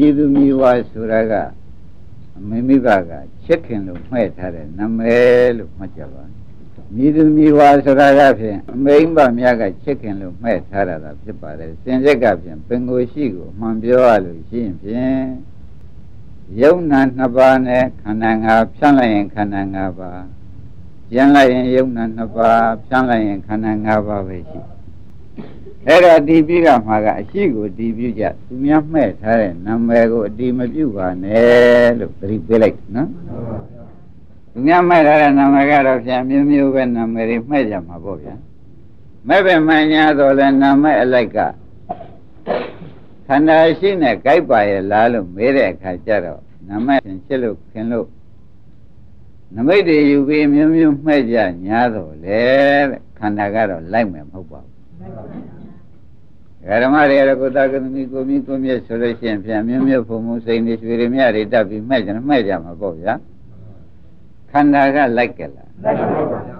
ပြည်သူမျိုးဝါဆိုတာကအမေမိဘကချစ်ခင်လို့မှဲ့ထားတဲ့နာမည်လို့မှတ်ကြပါပြည်သူမျိုးဝါဆိုတာကဖြင့်အမေမိဘများကချစ်ခင်လို့မှဲ့ထားတာဖြစ်ပါတယ်စင်ရက်ကဖြင့်ပင်ကိုရှိကိုမှန်ပြောရလို့ရှိရင်ဖြင့်ယုံနာနှစ်ပါးနဲ့ခန္ဓာ၅ဖြန့်လိုက်ရင်ခန္ဓာ၅ပါးကျန်လိုက်ရင်ယုံနာနှစ်ပါးဖြန့်လိုက်ရင်ခန္ဓာ၅ပါးပဲရှိ အဲ့တော့ဒီပြီးကမှာကအရှိကိုဒီပြုကြသူများမှဲ့ထားတဲ့နာမည်ကိုအတိမပြုပါနဲ့လို့သတိပေးလိုက်နော်သူများမှဲ့ထားတဲ့နာမည်ကတော့ပြန်မျိုးမျိုးပဲနာမည်တွေမှဲ့ကြမှာပေါ့ဗျာမဲ့ပဲမှန်ညာတော့လဲနာမည်အလိုက်ကခန္ဓာရှိနဲ့ကြိုက်ပါရဲ့လားလို့မေးတဲ့အခါကျတော့နာမည်ဖြင့်ချစ်လို့ခင်လို့နမိတ်တွေယူပြီးမျိုးမျိုးမှဲ့ကြညာတော့လေတဲ့ခန္ဓာကတော့လိုက်မယ်မဟုတ်ပါဘူး ဓမ္မတွေရကိုသာကသမီကိုမီကိုမြတ်ဆိုလို့ရှိရင်ပြန်မြမြဖုံမှုစိန်တွေရွှေတွေမြတွေတက်ပြီးမှဲ့ကြမှဲ့ကြမှာပေါ့ဗျာခန္ဓာကလိုက်ကလားလိုက်ပါပါဗျာ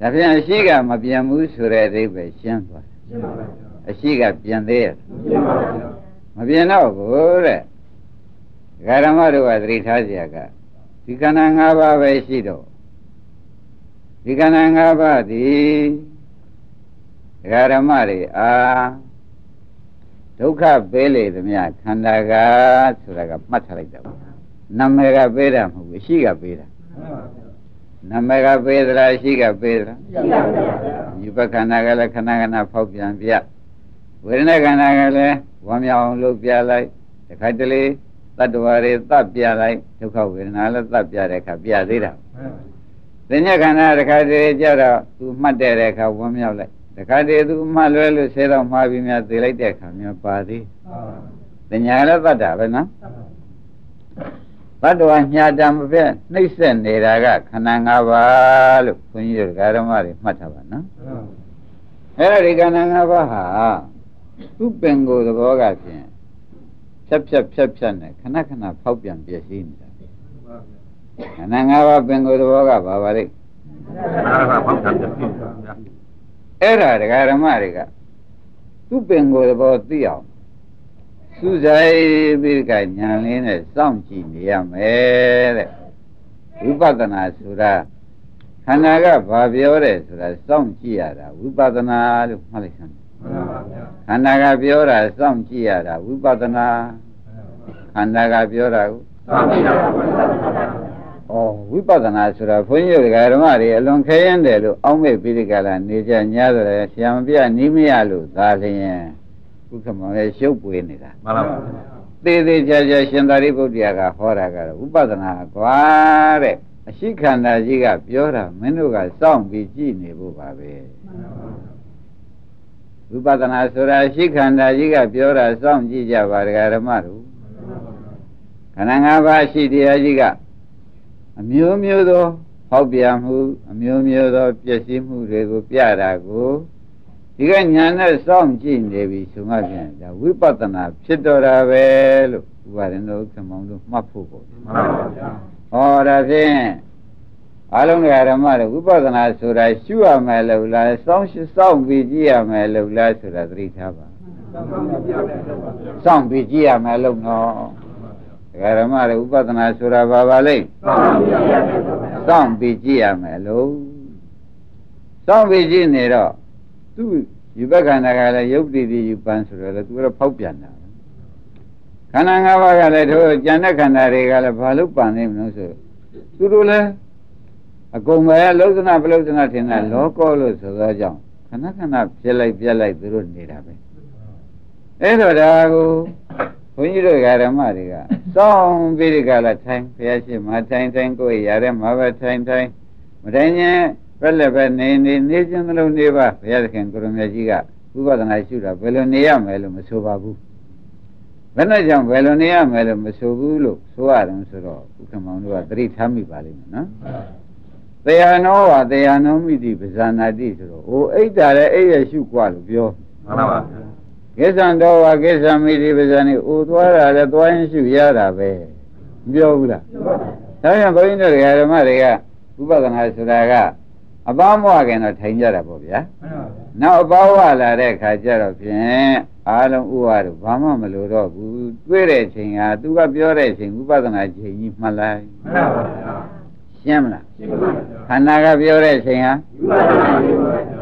ဒါပြန်အရှိကမပြန်ဘူးဆိုတဲ့အဓိပ္ပာယ်ရှင်းသွားတယ်ရှင်းပါပါအရှိကပြန်သေးရဲ့ရှင်းပါပါမပြန်တော့ဘူးတဲ့ဓမ္မတို့ကသတိထားเสียကဒီခန္ဓာ၅ပါးပဲရှိတော့ဒီခန္ဓာ၅ပါးဒီဓမ္မတွေအာ ဒုက္ခပေးလေသမျှခန္ဓာကဆိုတာကမှတ်ထားလိုက်တာပေါ့နာမည်ကပေးတာမဟုတ်ဘူးရှိကပေးတာနာမည်ကပေးသလားရှိကပေးသလားရှိပါဘူးဒီပခန္ဓာကလည်းခဏခဏဖောက်ပြန်ပြဝေဒနာခန္ဓာကလည်းဝမ်းမြောက်အောင်လုပ်ပြလိုက်တခါတလေတတ္တဝါတွေသတ်ပြလိုက်ဒုက္ခဝေဒနာလည်းသတ်ပြတဲ့အခါပြသေးတာသညခန္ဓာတခါတလေကြတော့သူမှတ်တဲ့အခါဝမ်းမြောက်လိုက် တခါတည်းသူမှလွဲလို့ဆဲတော့မှားပြီးများသိလိုက်တဲ့အခါများပါသေးတညာလည်းသတ္တာပဲနော်ဘတ်တော်ညာတံမပြည့်နှိမ့်ဆက်နေတာကခန္ဓာ၅ပါးလို့ခွန်ကြီးတို့ဓမ္မတွေမှတ်ထားပါနော်အဲ့ဒါဒီခန္ဓာ၅ပါးဟာသူ့ပင်ကိုယ်သဘောကဖြင့်ဖြတ်ဖြတ်ဖြတ်ဖြတ်နဲ့ခဏခဏဖောက်ပြန်ပြည့်စည်နေတာခန္ဓာ၅ပါးပင်ကိုယ်သဘောကဘာပါလဲခန္ဓာ၅ပါးဖောက်ပြန်ပြည့်စည်နေတာ အဲ့ဒါဒကာဓမ္မတွေကသူ့ပင်ကိုယ်သဘောသိအောင်စူးစိုက်ပြီးကညာလင်းနဲ့စောင့်ကြည့်နေရမယ်တဲ့ဝိပဿနာဆိုတာခန္ဓာကဘာပြောတယ်ဆိုတာစောင့်ကြည့်ရတာဝိပဿနာလို့မှတ်လိုက်စမ်းခန္ဓာကပြောတာစောင့်ကြည့်ရတာဝိပဿနာခန္ဓာကပြောတာကိုစောင့်ကြည့်ရတာဩ ဝိပဿနာဆိုတာဘုန်းကြီးတို့ဓမ္မတွေအလွန်ခဲရင်တယ်လို့အောက်မေ့ပြီးဒီကလာနေကြညာတယ်ဆရာမပြနီးမရလို့သာလျင်ဥက္ကမောရဲ့ရှုပ်ပွေနေတာမှန်ပါပါသေးသေးချာချာရှင်သာရိပုတ္တရာကဟောတာကတော့ဝိပဿနာကွာတဲ့အရှိခန္ဓာကြီးကပြောတာမင်းတို့ကစောင့်ပြီးကြည့်နေဖို့ပါပဲဝိပဿနာဆိုတာအရှိခန္ဓာကြီးကပြောတာစောင့်ကြည့်ကြပါဒကာဓမ္မတို့ခန္ဓာ၅ပါးရှိတရားကြီးက အမျိုးမျိုးသောဟောက်ပြမှုအမျိုးမျိုးသောပျက်စီးမှုတွေကိုပြတာကိုဒီကညာနဲ့စောင့်ကြည့်နေပြီဆိုမှပြန်ဒါဝိပဿနာဖြစ်တော်တာပဲလို့ဥပါရင်တို့ခမောင်တို့မှတ်ဖို့ပေါ့မှန်ပါဗျာဟောဒါဖြင့်အလုံးစုံဓမ္မတွေဝိပဿနာဆိုတာရှုရမယ်လို့လားစောင့်စောင့်ပြီးကြည့်ရမယ်လို့လားဆိုတာသတိထားပါစောင့်ပြီးကြည့်ရမယ်လို့နော် ဒကာဓမ္မတွေဥပဒနာဆိုတာဘာပါလဲစောင့်ပြီးကြည့်ရမယ်လို့စောင့်ပြီးကြည့်နေတော့သူယူဘခန္ဓာကလည်းယုတ်တိတိယူပန်းဆိုတော့လေသူကတော့ဖောက်ပြန်တာခန္ဓာ၅ပါးကလည်းတို့ကျန်တဲ့ခန္ဓာတွေကလည်းဘာလို့ပန်နေမလို့ဆိုသူတို့လည်းအကုန်ပဲလောကနာပလုဒနာထင်တာလောကောလို့ဆိုသောကြောင့်ခဏခဏပြက်လိုက်ပြက်လိုက်သူတို့နေတာပဲအဲ့တော့ဒါကိုဘုန်းကြီးတို့ဓမ္မတွေက စောင်းပြီးဒီကလာထိုင်ဘုရားရှိခိုးထိုင်ထိုင်ကိုယ်ရတဲ့မှာပဲထိုင်ထိုင်မထိုင်ရင်ဘက်လည်းပဲနေနေနေချင်းသလုံးနေပါဘုရားသခင်ကိုရမကြီးကဥပဒနာရှုတာဘယ်လိုနေရမယ်လို့မဆိုပါဘူးဘယ်နဲ့ကြောင့်ဘယ်လိုနေရမယ်လို့မဆိုဘူးလို့ဆိုရတယ်ဆိုတော့ဥက္ကမောင်တို့ကသတိထားမိပါလိမ့်မယ်နော်တရားနောဝတရားနောမိတိပဇာနာတိဆိုတော့ဟိုအိတ်တာလည်းအိတ်ရရှုกว่าလို့ပြောမှန်ပါပါ ကိစ္စံတော်ဝါကိစ္စမိတိပဇာနေအိုသွားတာလည်းသွားရင်ရှုရတာပဲမပြောဘူးလားဒါကြောင့်ဘုန်းကြီးတို့ဓမ္မတွေကဥပဒနာဆိုတာကအပန်းမဝခင်တော့ထိုင်ကြတာပေါ့ဗျာနောက်အပဝလာတဲ့ခါကျတော့ဖြင့်အားလုံးဥပါတို့ဘာမှမလိုတော့ဘူးတွေ့တဲ့ချိန်ဟာသူကပြောတဲ့ချိန်ဥပဒနာချိန်ကြီးမှတ်လိုက်မှန်ပါဗျာရှင်းမလားရှင်းပါပါခန္ဓာကပြောတဲ့ချိန်ဟာ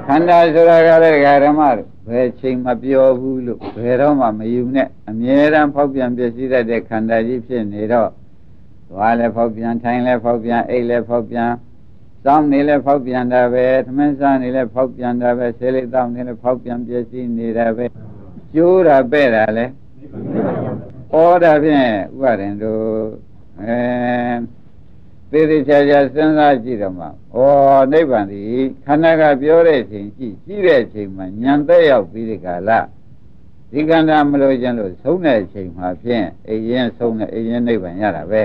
ခန္ဓာဆိုတာကလည်းဓမ္မတို့ ဘယ်ချိန်မပြောဘူးလို့ဘယ်တော့မှမယူနဲ့အမြဲတမ်းဖောက်ပြန်ပြည့်စည်တတ်တဲ့ခန္ဓာကြီးဖြစ်နေတော့သွားလဲဖောက်ပြန်ထိုင်လဲဖောက်ပြန်အိတ်လဲဖောက်ပြန်စောင်းနေလဲဖောက်ပြန်တာပဲသမင်းစားနေလဲဖောက်ပြန်တာပဲဆေးလေးတောင်းနေလဲဖောက်ပြန်ပြည့်စည်နေတာပဲကျိုးတာပဲ့တာလဲဩတာဖြင့်ဥပါရင်တို့အဲ သေသေးချာချာစဉ်းစားကြည့်တော့မှဩနိဗ္ဗာန်ဒီခန္ဓာကပြောတဲ့ချိန်ကြည့်ကြည့်တဲ့ချိန်မှာညံသက်ရောက်ပြီးဒီကလာဒီကန္တာမလို့ခြင်းလို့ဆုံးတဲ့အချိန်မှာဖြင့်အိရင်ဆုံးတဲ့အိရင်နိဗ္ဗာန်ရတာပဲ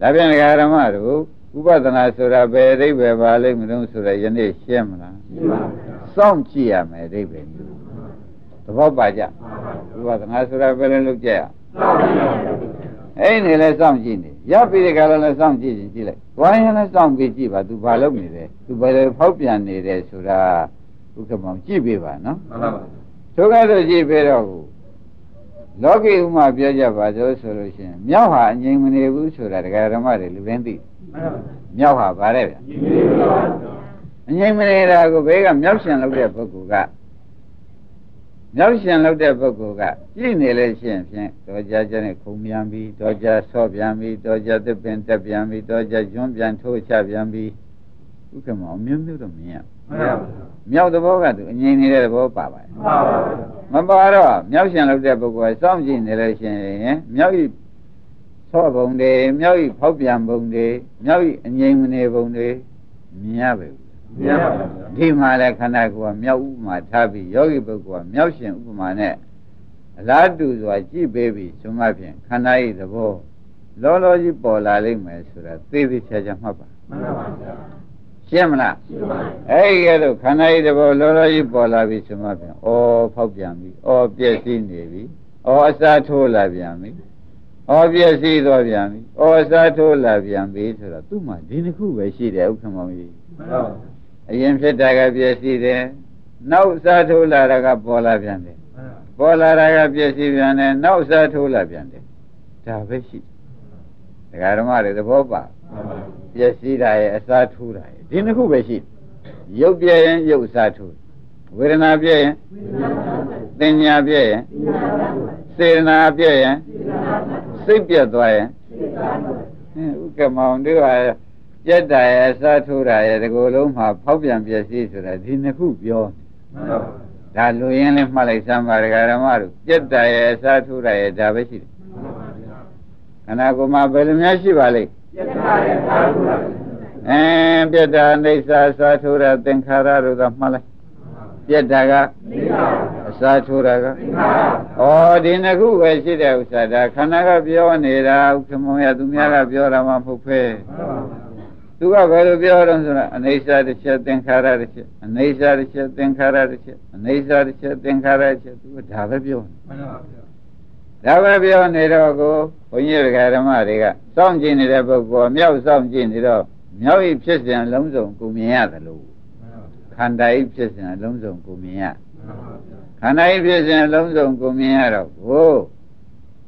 ဒါပြန်ဓမ္မတို့ဥပဒနာဆိုတာဘယ်အဓိပ္ပာယ်ပါလိမ့်မလို့ဆိုရယနေ့ရှင်းမလားရှင်းပါဘူးစောင့်ကြည့်ရမယ်အဓိပ္ပာယ်မျိုးသဘောပါကြဥပဒနာဆိုတာဘယ်လိုလုပ်ကြရ အဲ့နေလဲစောင့်ကြည့်နေရပြီးတဲ့ကလည်းလည်းစောင့်ကြည့်ကြည့်လိုက်ဝိုင်းရင်လည်းစောင့်ပြီးကြည့်ပါ तू ဘာလုပ်နေလဲ तू ဘယ်လိုဖောက်ပြန်နေတယ်ဆိုတာဥက္ကမောင်ကြည့်ပေးပါနော်မှန်ပါပါသို့ကဲ့သို့ကြည့်ပေးတော့လောကီဥမာပြောကြပါဆိုဆိုလို့ရှိရင်မြောက်ဟာအငြိမ်မနေဘူးဆိုတာတရားဓမ္မတွေလူတိုင်းသိမြောက်ဟာဗါတဲ့ဗျအငြိမ်မနေတာကိုဘေးကမြောက်ရှင်လုပ်တဲ့ပုဂ္ဂိုလ်က မြောက်ရှင်လုပ်တဲ့ပုဂ္ဂိုလ်ကကြည့်နေလဲရှိရင်ဖြင့်တော်ကြကြနဲ့ခုံပြန်ပြီးတော်ကြဆော့ပြန်ပြီးတော်ကြသစ်ပင်တက်ပြန်ပြီးတော်ကြကျွန်းပြန်ထိုးချပြန်ပြီးဥက္ကမောမျိုးမျိုးတော့မြင်ရမှန်ပါဘူးမြောက်သဘောကသူအငြိမ်နေတဲ့သဘောပါပါတယ်မပါတော့မြောက်ရှင်လုပ်တဲ့ပုဂ္ဂိုလ်ကစောင့်ကြည့်နေလို့ရှိရင်မြောက်ဤသောဘုံတွေမြောက်ဤဖောက်ပြန်ဘုံတွေမြောက်ဤအငြိမ်မနေဘုံတွေမြင်ရပါဘူး မြင်ပါဘူးဒီမှာလည်းခန္ဓာကိုယ်ကမြောက်ဥပမာထားပြီးယောဂီပုဂ္ဂိုလ်ကမြောက်ရှင်ဥပမာနဲ့အလားတူစွာကြည့်ပေးပြီးဆိုမှဖြင့်ခန္ဓာဤသဘောလောလောကြီးပေါ်လာလိမ့်မယ်ဆိုတာသိသိချာချာမှတ်ပါမှန်ပါပါရှင်းမလားရှင်းပါပြီအဲ့ဒီကဲတော့ခန္ဓာဤတဘောလောလောကြီးပေါ်လာပြီဆိုမှပြန်ဩဖောက်ပြန်ပြီဩပြည့်စည်နေပြီဩအစာထိုးလာပြန်ပြီဩပြည့်စည်သွားပြန်ပြီဩအစာထိုးလာပြန်ပြီဆိုတော့သူ့မှာဒီတစ်ခုပဲရှိတယ်ဥက္ကမောင်ကြီးမှန်ပါ အရင်ဖြစ်တာကပြည့်စည်တယ်နောက်အစာထိုးလာတာကပေါ်လာပြန်တယ်ပေါ်လာတာကပြည့်စည်ပြန်တယ်နောက်အစာထိုးလာပြန်တယ်ဒါပဲရှိဒကာဓမ္မတွေသဘောပါပျက်စီးတာရဲ့အစားထိုးတာရဲ့ဒီနှစ်ခုပဲရှိရုပ်ပြည့်ရင်ရုပ်အစားထိုးဝေဒနာပြည့်ရင်သင်ညာပြည့်ရင်စေတနာပြည့်ရင်စိတ်ပြတ်သွားရင်ဥက္ကမောင်တို့ဟာ ပြတ်တာရဲ့အစားထိုးတာရဲ့ဒီကိုယ်လုံးမှာဖောက်ပြန်ပျက်စီးဆိုတာဒီနှစ်ခုပြောဒါလူရင်းလေးမှတ်လိုက်စမ်းပါဒကာဓမ္မတို့ပြတ်တာရဲ့အစားထိုးတာရဲ့ဒါပဲရှိတယ်ခန္ဓာကိုယ်မှာဘယ်လိုများရှိပါလိမ့်ပြတ်တာရဲ့အစားထိုးတာအဲပြတ်တာအိဋ္ဌာစာထိုးတာသင်္ခါရတို့ကမှတ်လိုက်ပြတ်တာကအစာထိုးတာကဩဒီနှစ်ခုပဲရှိတဲ့ဥစ္စာဒါခန္ဓာကပြောနေတာဥက္ကမောရသူများကပြောတာမှမဟုတ်ဖဲ သူကဘယ်လိုပြောတော့ဆိုတော့အနေစာတစ်ချက်သင်္ခါရတစ်ချက်အနေစာတစ်ချက်သင်္ခါရတစ်ချက်အနေစာတစ်ချက်သင်္ခါရတစ်ချက်သူကဒါပဲပြောနေမှန်ပါဗျာဒါပဲပြောနေတော့ကိုဘုန်းကြီးဓမ္မတွေကစောင့်ကြည့်နေတဲ့ပုဂ္ဂိုလ်မြောက်စောင့်ကြည့်နေတော့မြောက်ဤဖြစ်စဉ်အလုံးစုံကိုမြင်ရတယ်လို့ခန္ဓာဤဖြစ်စဉ်အလုံးစုံကိုမြင်ရခန္ဓာဤဖြစ်စဉ်အလုံးစုံကိုမြင်ရတော့ကို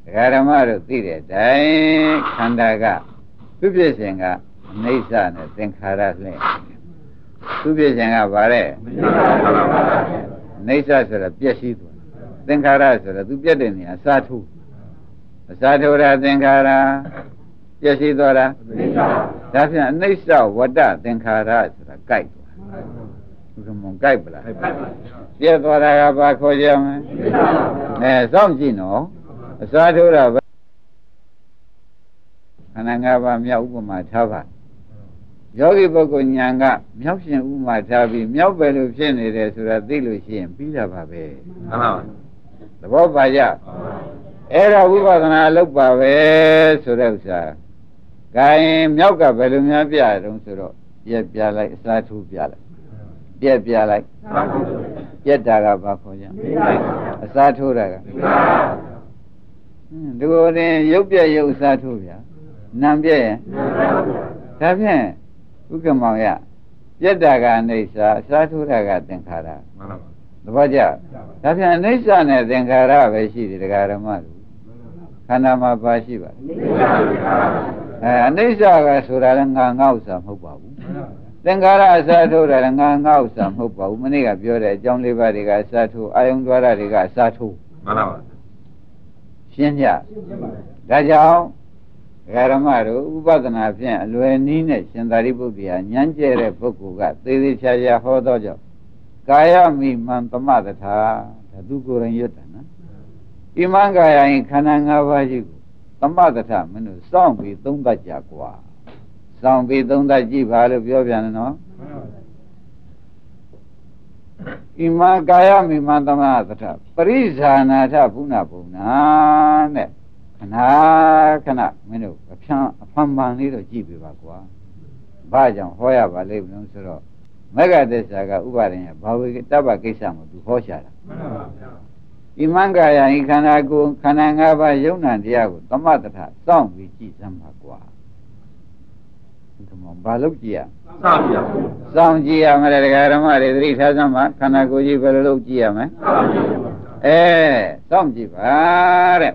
ဒကာဓမ္မတို့သိတဲ့အတိုင်းခန္ဓာကသူဖြစ်စဉ်ကအ နိစ္စနဲ့သင်္ခါရလှည့်သူဖြစ်စဉ်ကဗါတဲ့အိဋ္ဌဆိုတာပြည့်စည်သွားသင်္ခါရဆိုတာသူပြည့်တဲ့နေရာအစာထုအစာထုတာသင်္ခါရပြည့်စည်သွားတာဒါဖြင့်အနိစ္စဝတ္တသင်္ခါရဆိုတာကြိုက်သွားဘုရားမုံကြိုက်ပလားပြည့်သွားတာကဘာခေါ်ကြမလဲအဲစောင့်ကြည့်နော်အစာထိုးတာပဲခန္ဓာ၅ပါးမြောက်ဥပမာထားပါ ယောဂီပုဂ္ဂိုလ်ညာကမြောက်ရှင်ဥပမာထားပြီးမြောက်ပဲလို့ဖြစ်နေတယ်ဆိုတာသိလို့ရှိရင်ပြီးတာပါပဲမှန်ပါပါသဘောပါကြအဲ့ဒါဝိပဿနာလုပ်ပါပဲဆိုတဲ့ဥစ္စာဂိုင်းမြောက်ကဘယ်လိုများပြရတုံးဆိုတော့ပြက်ပြလိုက်အစားထိုးပြလိုက်ပြက်ပြလိုက်ပြက်တာကဘာခေါ်ကြအစားထိုးတာကဒီလိုရင်ရုပ်ပြက်ရုပ်အစားထိုးဗျာနာမ်ပြက်ရင်ဒါဖြင့် ဥက္ကမောင်ရပြက်တာကအိဋ္ဌာအစားထိုးတာကသင်္ခါရမှန်ပါပါသဘောကျဒါပြန်အိဋ္ဌာနဲ့သင်္ခါရပဲရှိတယ်တရားဓမ္မတို့ခန္ဓာမှာပါရှိပါအဲအိဋ္ဌာကဆိုတာလည်းငါငါဥစ္စာမဟုတ်ပါဘူးသင်္ခါရအစားထိုးတာလည်းငါငါဥစ္စာမဟုတ်ပါဘူးမနေ့ကပြောတဲ့အကြောင်းလေးပါးတွေကအစားထိုးအာယုံသွားတာတွေကအစားထိုးမှန်ပါပါရှင်းကြဒါကြောင့် ဃာရမတို့ဥပဒနာဖြင့်အလွယ်နည်းနဲ့ရှင်သာရိပုတ္တရာညံ့ကျဲတဲ့ပုဂ္ဂိုလ်ကသေသေးချာချာဟောတော့ကြောင့်ကာယမိမံသမတထာဒါသူကိုယ်ရင်ရွတ်တာနော်ဣမံကာယရင်ခန္ဓာ၅ပါးရှိကိုသမတထာမင်းတို့စောင့်ပြီးသုံးသပ်ကြကွာစောင့်ပြီးသုံးသပ်ကြည့်ပါလို့ပြောပြန်တယ်နော်ဣမံကာယမိမံသမတထာပရိဇာနာထဘုနာဘုံနာတဲ့ ခဏခဏမင်းတို့အဖျံအဖန်ပန်လေးတော့ကြည့်ပြပါကွာဘာကြောင့်ဟောရပါလိမ့်မလို့ဆိုတော့မဂ္ဂသစ္စာကဥပါဒင်ရဘာဝေတပ္ပကိစ္စမှာသူဟောရှာတာမှန်ပါပါဣမံကာယဤခန္ဓာကိုယ်ခန္ဓာ၅ပါးယုံနာတရားကိုသမတထစောင့်ပြီးကြည့်စမ်းပါကွာဒီမှာဘာလို့ကြည့်ရစပါဗျာစောင့်ကြည့်ရမယ်တရားဓမ္မတွေသတိထားစမ်းပါခန္ဓာကိုယ်ကြီးဘယ်လိုလုပ်ကြည့်ရမလဲစပါဗျာအဲစောင့်ကြည့်ပါတဲ့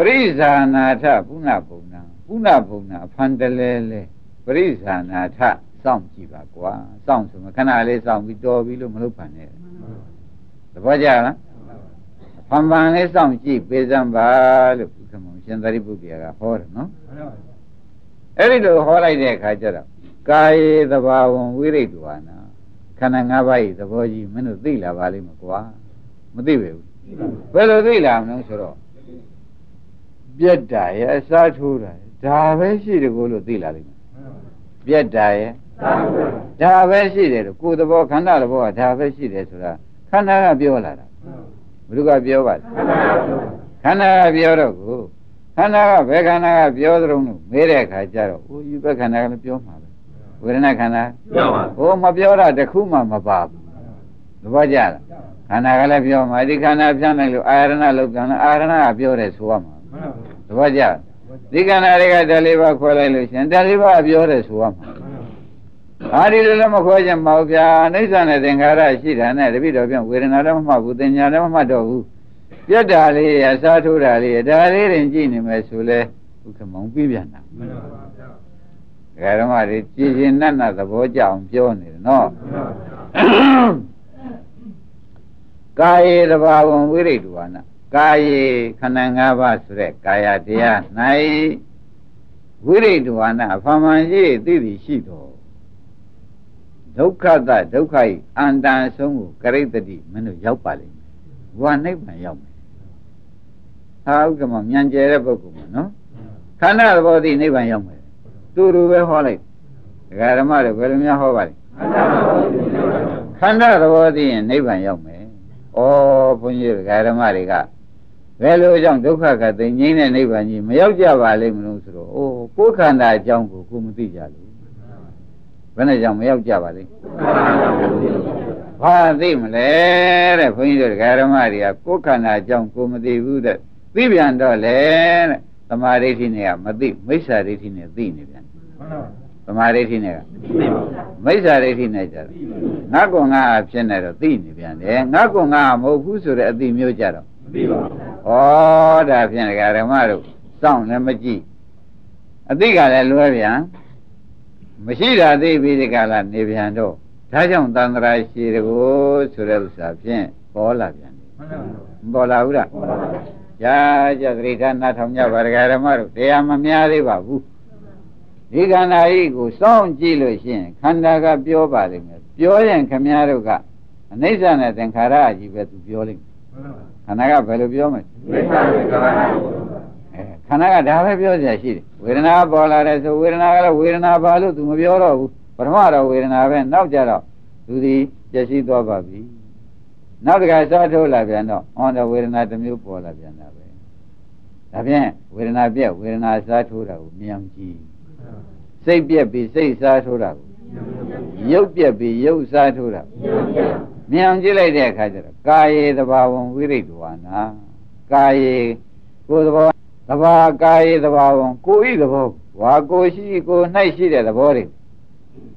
ပရိဇာနာထပုဏ္ဏဘုံနာပုဏ္ဏဘုံနာအဖန်တလဲလဲပရိဇာနာထစောင့်ကြည့်ပါကွာစောင့်ဆိုမှခဏလေးစောင့်ပြီးတော်ပြီလို့မလုပ်ပါနဲ့သဘောကျလားဖန်ဖန်လေးစောင့်ကြည့်ပေးစမ်းပါလို့ဘုရားမောင်ရှင်သာရိပုတ္တရာကဟောတယ်နော်အဲ့ဒီလိုဟောလိုက်တဲ့အခါကျတော့ကာယေသဘာဝံဝိရိတ္တဝါနာခန္ဓာ၅ပါးဤသဘောကြီးမင်းတို့သိလာပါလိမ့်မယ်ကွာမသိပဲဘူးဘယ်လိုသိလာမလဲဆိုတော့ ပြက်တာရဲ့အစားထိုးတာရဲ့ဒါပဲရှိတယ်ကိုလို့သိလာလိမ့်မယ်ပြက်တာရဲ့ဒါပဲရှိတယ်လို့ကိုယ်သဘောခန္ဓာသဘောကဒါပဲရှိတယ်ဆိုတာခန္ဓာကပြောလာတာဘုရားကပြောပါလားခန္ဓာကပြောတော့ကိုခန္ဓာကဘယ်ခန္ဓာကပြောသလုံးလို့မေးတဲ့အခါကျတော့အိုးယူဘက်ခန္ဓာကလည်းပြောမှာပဲဝေဒနာခန္ဓာပြောပါဟိုမပြောတာတစ်ခုမှမပါဘူးသဘောကျလားခန္ဓာကလည်းပြောမှာဒီခန္ဓာပြန်နိုင်လို့အာရဏလောက်ပြန်တယ်အာရဏကပြောတယ်ဆိုရမှာ သဘောကျလားဒီခန္ဓာတွေကဓာတ်လေးပါခွဲလိုက်လို့ရှင်ဓာတ်လေးပါပြောတယ်ဆိုရမှာအာဒီလိုလည်းမခွဲချင်ပါဘူးဗျာအိဋ္ဌာနဲ့သင်္ခါရရှိတာနဲ့တပိတော့ပြန်ဝေဒနာလည်းမမှတ်ဘူးသင်ညာလည်းမမှတ်တော့ဘူးပြတ်တာလေးအစားထိုးတာလေးဒါလေးရင်ကြည့်နေမယ်ဆိုလဲဘုခမောင်ပြပြန်တာမှန်ပါပါဒကာဓမ္မတွေကြည်ရင်နတ်နတ်သဘောကြအောင်ပြောနေတယ်နော်ကာယေတဘာဝံဝိရိတ္တဝါန ကာယေခန္ဓာ၅ပါးဆိုတဲ့ကာယတရား၌ဝိရိတ္တဝါနအဖမှန်ရှိသိသည်ရှိတော်ဒုက္ခသဒုက္ခဤအန္တန်ဆုံးကိုကရိတ္တိမင်းတို့ရောက်ပါလိမ့်မယ်ဘဝနိဗ္ဗာန်ရောက်မယ်ဟာဥက္ကမမြန်ကျဲတဲ့ပုဂ္ဂိုလ်မှာနော်ခန္ဓာသဘောသိနိဗ္ဗာန်ရောက်မယ်သူတို့ပဲဟောလိုက်ဒကာဓမ္မတွေဘယ်လိုများဟောပါလဲခန္ဓာသဘောသိရင်နိဗ္ဗာန်ရောက်မယ်ဩဘုန်းကြီးဒကာဓမ္မတွေက ဘယ်လိုကြောင့်ဒုက္ခကသိငြိမ်းတဲ့နိဗ္ဗာန်ကြီးမရောက်ကြပါလိမ့်မလို့ဆိုတော့အိုးကိုယ်ခန္ဓာအကြောင်းကိုကိုယ်မသိကြလို့ဘယ်နဲ့ကြောင့်မရောက်ကြပါလိမ့်ဘာသိမလဲတဲ့ဘုန်းကြီးတို့ဒကာဓမ္မတွေကကိုယ်ခန္ဓာအကြောင်းကိုယ်မသိဘူးတဲ့သိပြန်တော့လေတဲ့သမာဓိဋ္ဌိနဲ့ကမသိမိစ္ဆာဒိဋ္ဌိနဲ့သိနေပြန်သမာဓိဋ္ဌိနဲ့ကမိစ္ဆာဒိဋ္ဌိနဲ့ကြတော့ငါကွန်ငါအဖြစ်နဲ့တော့သိနေပြန်တယ်ငါကွန်ငါမဟုတ်ဘူးဆိုတဲ့အသိမျိုးကြတော့ သိပါဩဒါဖြင့်ဒကာဓမ္မတို့စောင့်လည်းမကြည့်အသိကလည်းလွဲပြန်မရှိတာသိပြီးဒီကလာနေပြန်တော့ဒါကြောင့်တန်ត្រာရှိတကိုဆိုတဲ့ဥစ္စာဖြင့်ပေါ်လာပြန်တယ်မှန်ပါမပေါ်လာဘူးလားရာကြသတိထားနားထောင်ကြပါဒကာဓမ္မတို့တရားမများသေးပါဘူးဒီခန္ဓာကြီးကိုစောင့်ကြည့်လို့ရှိရင်ခန္ဓာကပြောပါလိမ့်မယ်ပြောရင်ခမည်းတော်ကအနိစ္စနဲ့သင်္ခါရအကြီးပဲသူပြောလိမ့်မယ် ခန္ဓာကဘယ်လိုပြောမလဲမိစ္ဆာဝေကဘာအဲခန္ဓာကဒါပဲပြောကြရှိတယ်ဝေဒနာပေါ်လာတယ်ဆိုဝေဒနာကလည်းဝေဒနာဘာလို့သူမပြောတော့ဘူးပထမတော့ဝေဒနာပဲနောက်ကြတော့သူဒီပျက်စီးသွားပါပြီနောက်တစ်ခါစားထိုးလာပြန်တော့ဟောတော့ဝေဒနာတစ်မျိုးပေါ်လာပြန်တာပဲဒါဖြင့်ဝေဒနာပြက်ဝေဒနာစားထိုးတာကိုမြင်ကြည့်စိတ်ပြက်ပြီးစိတ်စားထိုးတာကိုရုပ်ပြက်ပြီးရုပ်စားထိုးတာ မြင်ကြည့်လိုက်တဲ့အခါကျတော့ကာယေတဘာဝံဝိရိတ္တဝါနာကာယေကိုယ်သဘောသဘာကာယေသဘာဝံကိုဤသဘောဝါကိုရှိကို၌ရှိတဲ့သဘောတွေ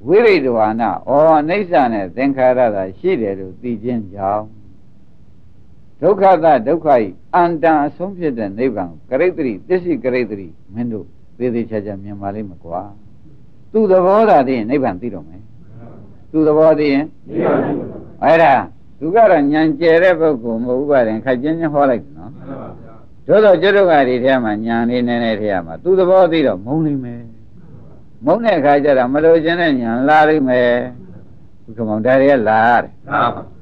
ဝိရိတဝါနာဩအိဋ္ဌာနဲ့သင်္ခါရသာရှိတယ်လို့သိခြင်းကြောင့်ဒုက္ခသဒုက္ခဤအန္တန်အဆုံးဖြစ်တဲ့နိဗ္ဗာန်ကရိတ္တိသစ္စိကရိတ္တိမင်းတို့သေသေးချာချာမြင်ပါလိမ့်မကွာသူသဘောသာသိရင်နိဗ္ဗာန်သိတော့မယ်သူသဘောသိရင် အဲ့ဒါသူကတော့ညံကျဲတဲ့ပုဂ္ဂိုလ်မဟုတ်ပါရင်ခက်ချင်းချင်းဟောလိုက်တယ်နော်တို့တော့ကျွတ်တို့ကဒီထဲမှာညာနေနေနေထဲမှာသူသဘောသိတော့မုန်းလိမ့်မယ်မုန်းတဲ့အခါကျတော့မလို့ခြင်းနဲ့ညာလာလိမ့်မယ်ဘုကမောင်ဒါတွေကလာရတယ်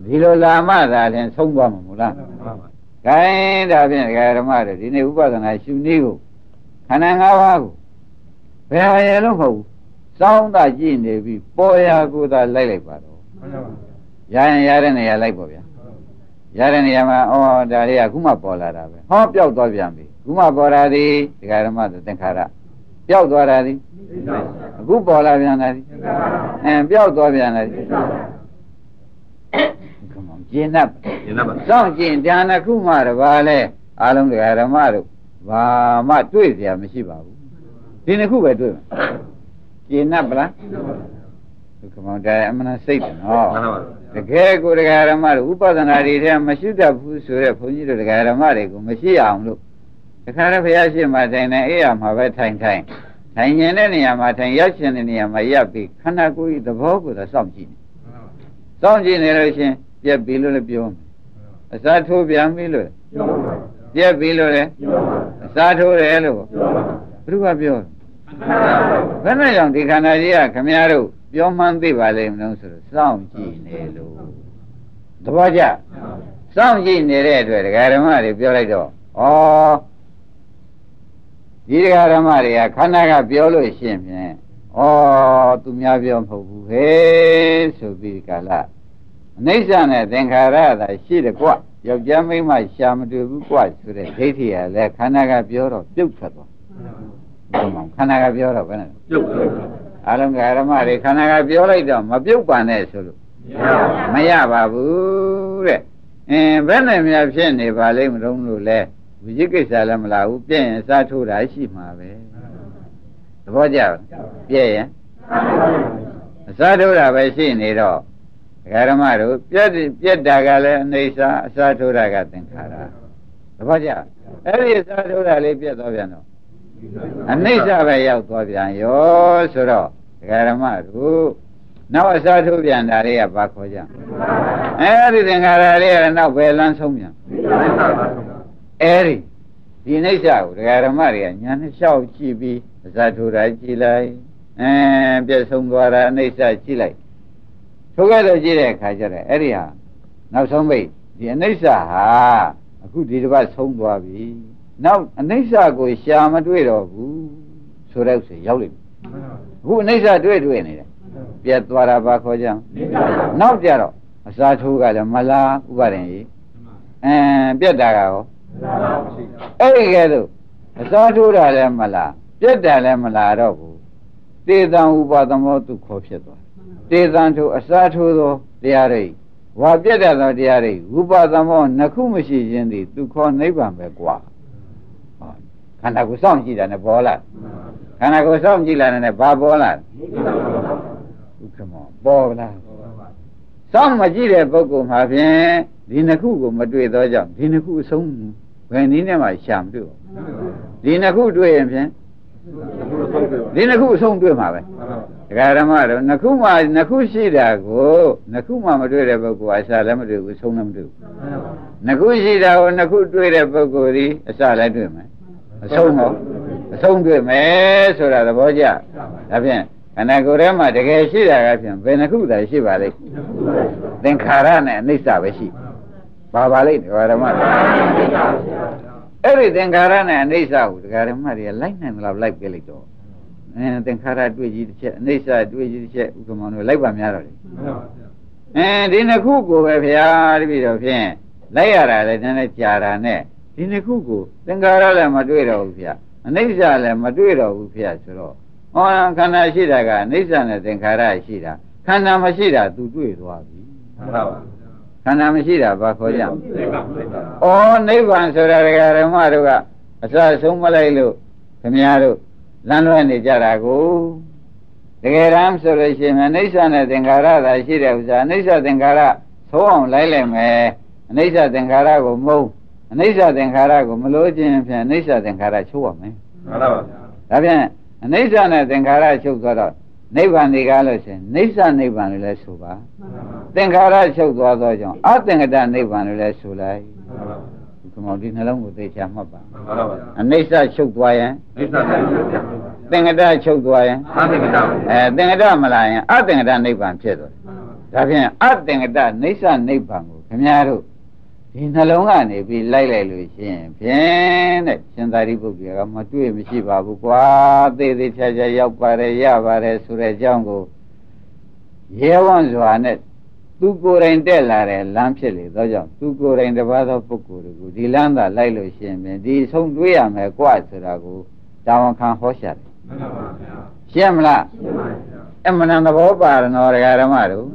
ဒီလိုလာမှသာလည်းဆုံးသွားမှာမို့လားခိုင်းဒါဖြင့်ဒကာဓမ္မတို့ဒီနေ့ဥပဒနာရှုနည်းကိုခန္ဓာ၅ပါးကိုဘယ်ဟာရဲ့လို့မဟုတ်ဘူးစောင်းတာကြည့်နေပြီပေါ်ရာကိုသာလိုက်လိုက်ပါတော့ ရရင်ရတဲ့နေရာလိုက်ပေါ့ဗျာရတဲ့နေရာမှာဩဒါလေးကခုမှပေါ်လာတာပဲဟောပျောက်သွားပြန်ပြီခုမှပေါ်လာသည်ဒကာဓမ္မသင်္ခါရပျောက်သွားတာသည်အခုပေါ်လာပြန်တာသည်အဲပျောက်သွားပြန်တာသည်ကမောင်ကျင်납 ကျင်납ပါ စောင့်ကျင်ဒါနခုမှတပါလဲအားလုံးဒကာဓမ္မတို့ဘာမှတွေ့เสียမရှိပါဘူးဒီနှစ်ခုပဲတွေ့မှာကျင်납ပလားဒုက္ခမောင်တရားအမှန်စိတ်တယ်နော် မှန်ပါပါ တကယ်ကိုတရားဓမ္မတို့ဥပဒနာတွေထဲမရှိတတ်ဘူးဆိုတဲ့ဘုန်းကြီးတို့တရားဓမ္မတွေကိုမရှိအောင်လို့တခါတော့ဘုရားရှိခိုးထိုင်နေအေးရမှာပဲထိုင်ထိုင်ထိုင်ရင်တဲ့နေရာမှာထိုင်ရက်ရှင်တဲ့နေရာမှာရပ်ပြီးခန္ဓာကိုယ်ဤသဘောကိုသာစောင့်ကြည့်နေစောင့်ကြည့်နေလို့ရှင်ပြက်ပြီလို့လည်းပြောမယ်အစားထိုးပြန်ပြီလို့လည်းပြက်ပြီလို့လည်းအစားထိုးတယ်လို့ဘုရားပြောတယ်ဘယ်နဲ့ကြောင့်ဒီခန္ဓာကြီးကခမည်းတော် ပြောမှန်းသိပါလိမ့်မလို့ဆိုတော့စောင့်ကြည့်နေလို့သဘောကျစောင့်ကြည့်နေတဲ့အတွက်ဒကာဓမ္မတွေပြောလိုက်တော့ဩဒီဒကာဓမ္မတွေကခန္ဓာကပြောလို့ရှိရင်ဖြင့်ဩသူများပြောမဟုတ်ဘူးဟဲ့ဆိုပြီးကာလအနိစ္စနဲ့သင်္ခါရသာရှိတယ်ကွယောက်ျားမိန်းမရှာမတွေ့ဘူးကွဆိုတဲ့ဒိဋ္ဌိကလည်းခန္ဓာကပြောတော့ပြုတ်ထွက်သွားဘုံမောင်ခန္ဓာကပြောတော့ဘယ်နဲ့ပြုတ်ပါ အလုံးကဓမ္မတွေခန္ဓာကပြောလိုက်တော့မပြုတ်ပါနဲ့ဆိုလို့မရပါဘူးတဲ့အင်းဘယ်နဲ့များဖြစ်နေပါလိမ့်မလို့လို့လဲဝိဇိကိစ္စလည်းမလာဘူးပြည့်ရင်စားထိုးတာရှိမှာပဲသဘောကျလားပြည့်ရင်အစားထိုးတာပဲရှိနေတော့ဒကာဓမ္မတို့ပြက်ပြက်တာကလည်းအနေစာအစားထိုးတာကသင်္ခါရသဘောကျအဲ့ဒီအစားထိုးတာလေးပြက်သွားပြန်တော့ အနိစ္စပဲရောက်သွားပြန်ရောဆိုတော့ဒကာဓမ္မတို့နောက်အစားထိုးပြန်တာလေးကဘာခေါ်ကြအဲဒီသင်္ခါရလေးကနောက်ပဲလမ်းဆုံးပြန်အဲဒီဒီနိစ္စကိုဒကာဓမ္မတွေကညာနဲ့လျှောက်ကြည့်ပြီးအစားထိုးတာကြည့်လိုက်အဲပြည့်ဆုံးသွားတာအနိစ္စကြည့်လိုက်ထိုးခဲ့တော့ကြည့်တဲ့အခါကျတော့အဲ့ဒီဟာနောက်ဆုံးပိတ်ဒီအနိစ္စဟာအခုဒီတစ်ပတ်ဆုံးသွားပြီ နောက်အနိစ္စကိုရှာမတွေ့တော့ဘူးဆိုတော့ဆိုရောက်လိမ့်မယ်အခုအနိစ္စတွေ့တွေ့နေတယ်ပြတ်သွားတာပါခေါ်ကြနောက်ကြတော့အစာထိုးကလည်းမလားဥပါရင်ကြီးအင်းပြတ်တာကရောအဲ့ဒီကဲတော့အစာထိုးတာလည်းမလားပြတ်တာလည်းမလားတော့ဘူးတေသံဥပါသမောသူခေါ်ဖြစ်သွားတေသံထိုးအစာထိုးသောတရားတွေဝါပြတ်တတ်သောတရားတွေဥပါသမောနှစ်ခုမရှိခြင်းသည်သူခေါ်နိဗ္ဗာန်ပဲကွာ ခန္ဓာကိုယ်စောင့်ကြည့်တာနဲ့ပေါ်လာခန္ဓာကိုယ်စောင့်ကြည့်လာတဲ့နဲ့ဘာပေါ်လာဥက္ကမောပေါ်လာစောင့်မကြည့်တဲ့ပုဂ္ဂိုလ်မှာဖြင့်ဒီနှစ်ခုကိုမတွေ့သောကြောင့်ဒီနှစ်ခုအဆုံးဘယ်နည်းနဲ့မှရှာမတွေ့ဘူးဒီနှစ်ခုတွေ့ရင်ဖြင့်ဒီနှစ်ခုအဆုံးတွေ့မှာပဲဒကာဓမ္မတို့နှစ်ခုမှနှစ်ခုရှိတာကိုနှစ်ခုမှမတွေ့တဲ့ပုဂ္ဂိုလ်အစလည်းမတွေ့ဘူးအဆုံးလည်းမတွေ့ဘူးနှစ်ခုရှိတာကိုနှစ်ခုတွေ့တဲ့ပုဂ္ဂိုလ်ဒီအစလည်းတွေ့မယ် အဆုံးဟောအဆုံးတွေ့မယ်ဆိုတာသဘောကျဒါဖြင့်ခန္ဓာကိုယ်ထဲမှာတကယ်ရှိတာကဖြင့်ဘယ်နှစ်ခုသာရှိပါလိမ့်သင်္ခါရနဲ့အနိစ္စပဲရှိပါပါလိမ့်ဒကာဓမ္မတို့အဲ့ဒီသင်္ခါရနဲ့အနိစ္စကိုဒကာဓမ္မတွေကလိုက်နိုင်တယ်လို့လိုက်ပြလိုက်တော့အဲသင်္ခါရတွေ့ကြီးတစ်ချက်အနိစ္စတွေ့ကြီးတစ်ချက်ဥက္ကမောင်တို့လိုက်ပါများတော့လေအဲဒီနှစ်ခုကိုပဲဗျာတပည့်တော်ဖြင့်လိုက်ရတာလည်းနည်းနည်းကြာတာနဲ့ ဒီနှစ်ခုကိုသင်္ခါရလည်းမတွေ့တော့ဘူးဗျာအနိစ္စလည်းမတွေ့တော့ဘူးဗျာဆိုတော့ဟောခန္ဓာရှိတာကအနိစ္စနဲ့သင်္ခါရရှိတာခန္ဓာမရှိတာ तू တွေ့သွားပြီခန္ဓာမရှိတာဘာခေါ်ကြဩနိဗ္ဗာန်ဆိုတာဒကာဓမ္မတို့ကအစဆုံးမလိုက်လို့ခင်ဗျားတို့လမ်းလွဲနေကြတာကိုတကယ်တမ်းဆိုလို့ရှိရင်အနိစ္စနဲ့သင်္ခါရသာရှိတဲ့ဥစ္စာအနိစ္စသင်္ခါရသုံးအောင်လိုက်လိုက်မယ်အနိစ္စသင်္ခါရကိုမုန်း အနိစ္စသင်္ခါရကိုမလို့ခြင်းဖြင့်အနိစ္စသင်္ခါရချုပ်ရမယ်မှန်ပါဗျာဒါဖြင့်အနိစ္စနဲ့သင်္ခါရချုပ်သွားတော့နိဗ္ဗာန်ဒီကားလို့ရှိရင်နိစ္စနိဗ္ဗာန်လို့လည်းဆိုပါသင်္ခါရချုပ်သွားသောကြောင့်အသင်္ကတနိဗ္ဗာန်လို့လည်းဆိုလိုက်ဒီကောင်ဒီနှလုံးကိုသိချာမှတ်ပါမှန်ပါဗျာအနိစ္စချုပ်သွားရင်နိစ္စနဲ့ဗျာသင်္ကတချုပ်သွားရင်အာသိကတာအဲသင်္ကတမလာရင်အသင်္ကတနိဗ္ဗာန်ဖြစ်သွားတယ်ဒါဖြင့်အသင်္ကတနိစ္စနိဗ္ဗာန်ကိုခင်ဗျားတို့ ဒီနှလုံးကနေပြီးလိုက်လိုက်လို့ရှိရင်ဖြင့်တဲ့ရှင်သာရိပုတ္တရာကမတွေ့မရှိပါဘူးကွာသေးသေးချာချာရောက်ပါတယ်ရပါတယ်ဆိုတဲ့အကြောင်းကိုရဲဝံ့စွာနဲ့သူကိုယ်တိုင်တက်လာတဲ့လမ်းဖြစ်လေသောကြောင့်သူကိုယ်တိုင်တပါးသောပုဂ္ဂိုလ်တွေကိုဒီလမ်းသာလိုက်လို့ရှိရင်ဖြင့်ဒီဆုံးတွေးရမယ်ကွာဆိုတာကိုတာဝန်ခံဟောရှာတယ်မှန်ပါဗျာရှင်းမလားရှင်းပါဗျာအမှန်တန်သဘောပါရနော်ဒကာဓမ္မတို့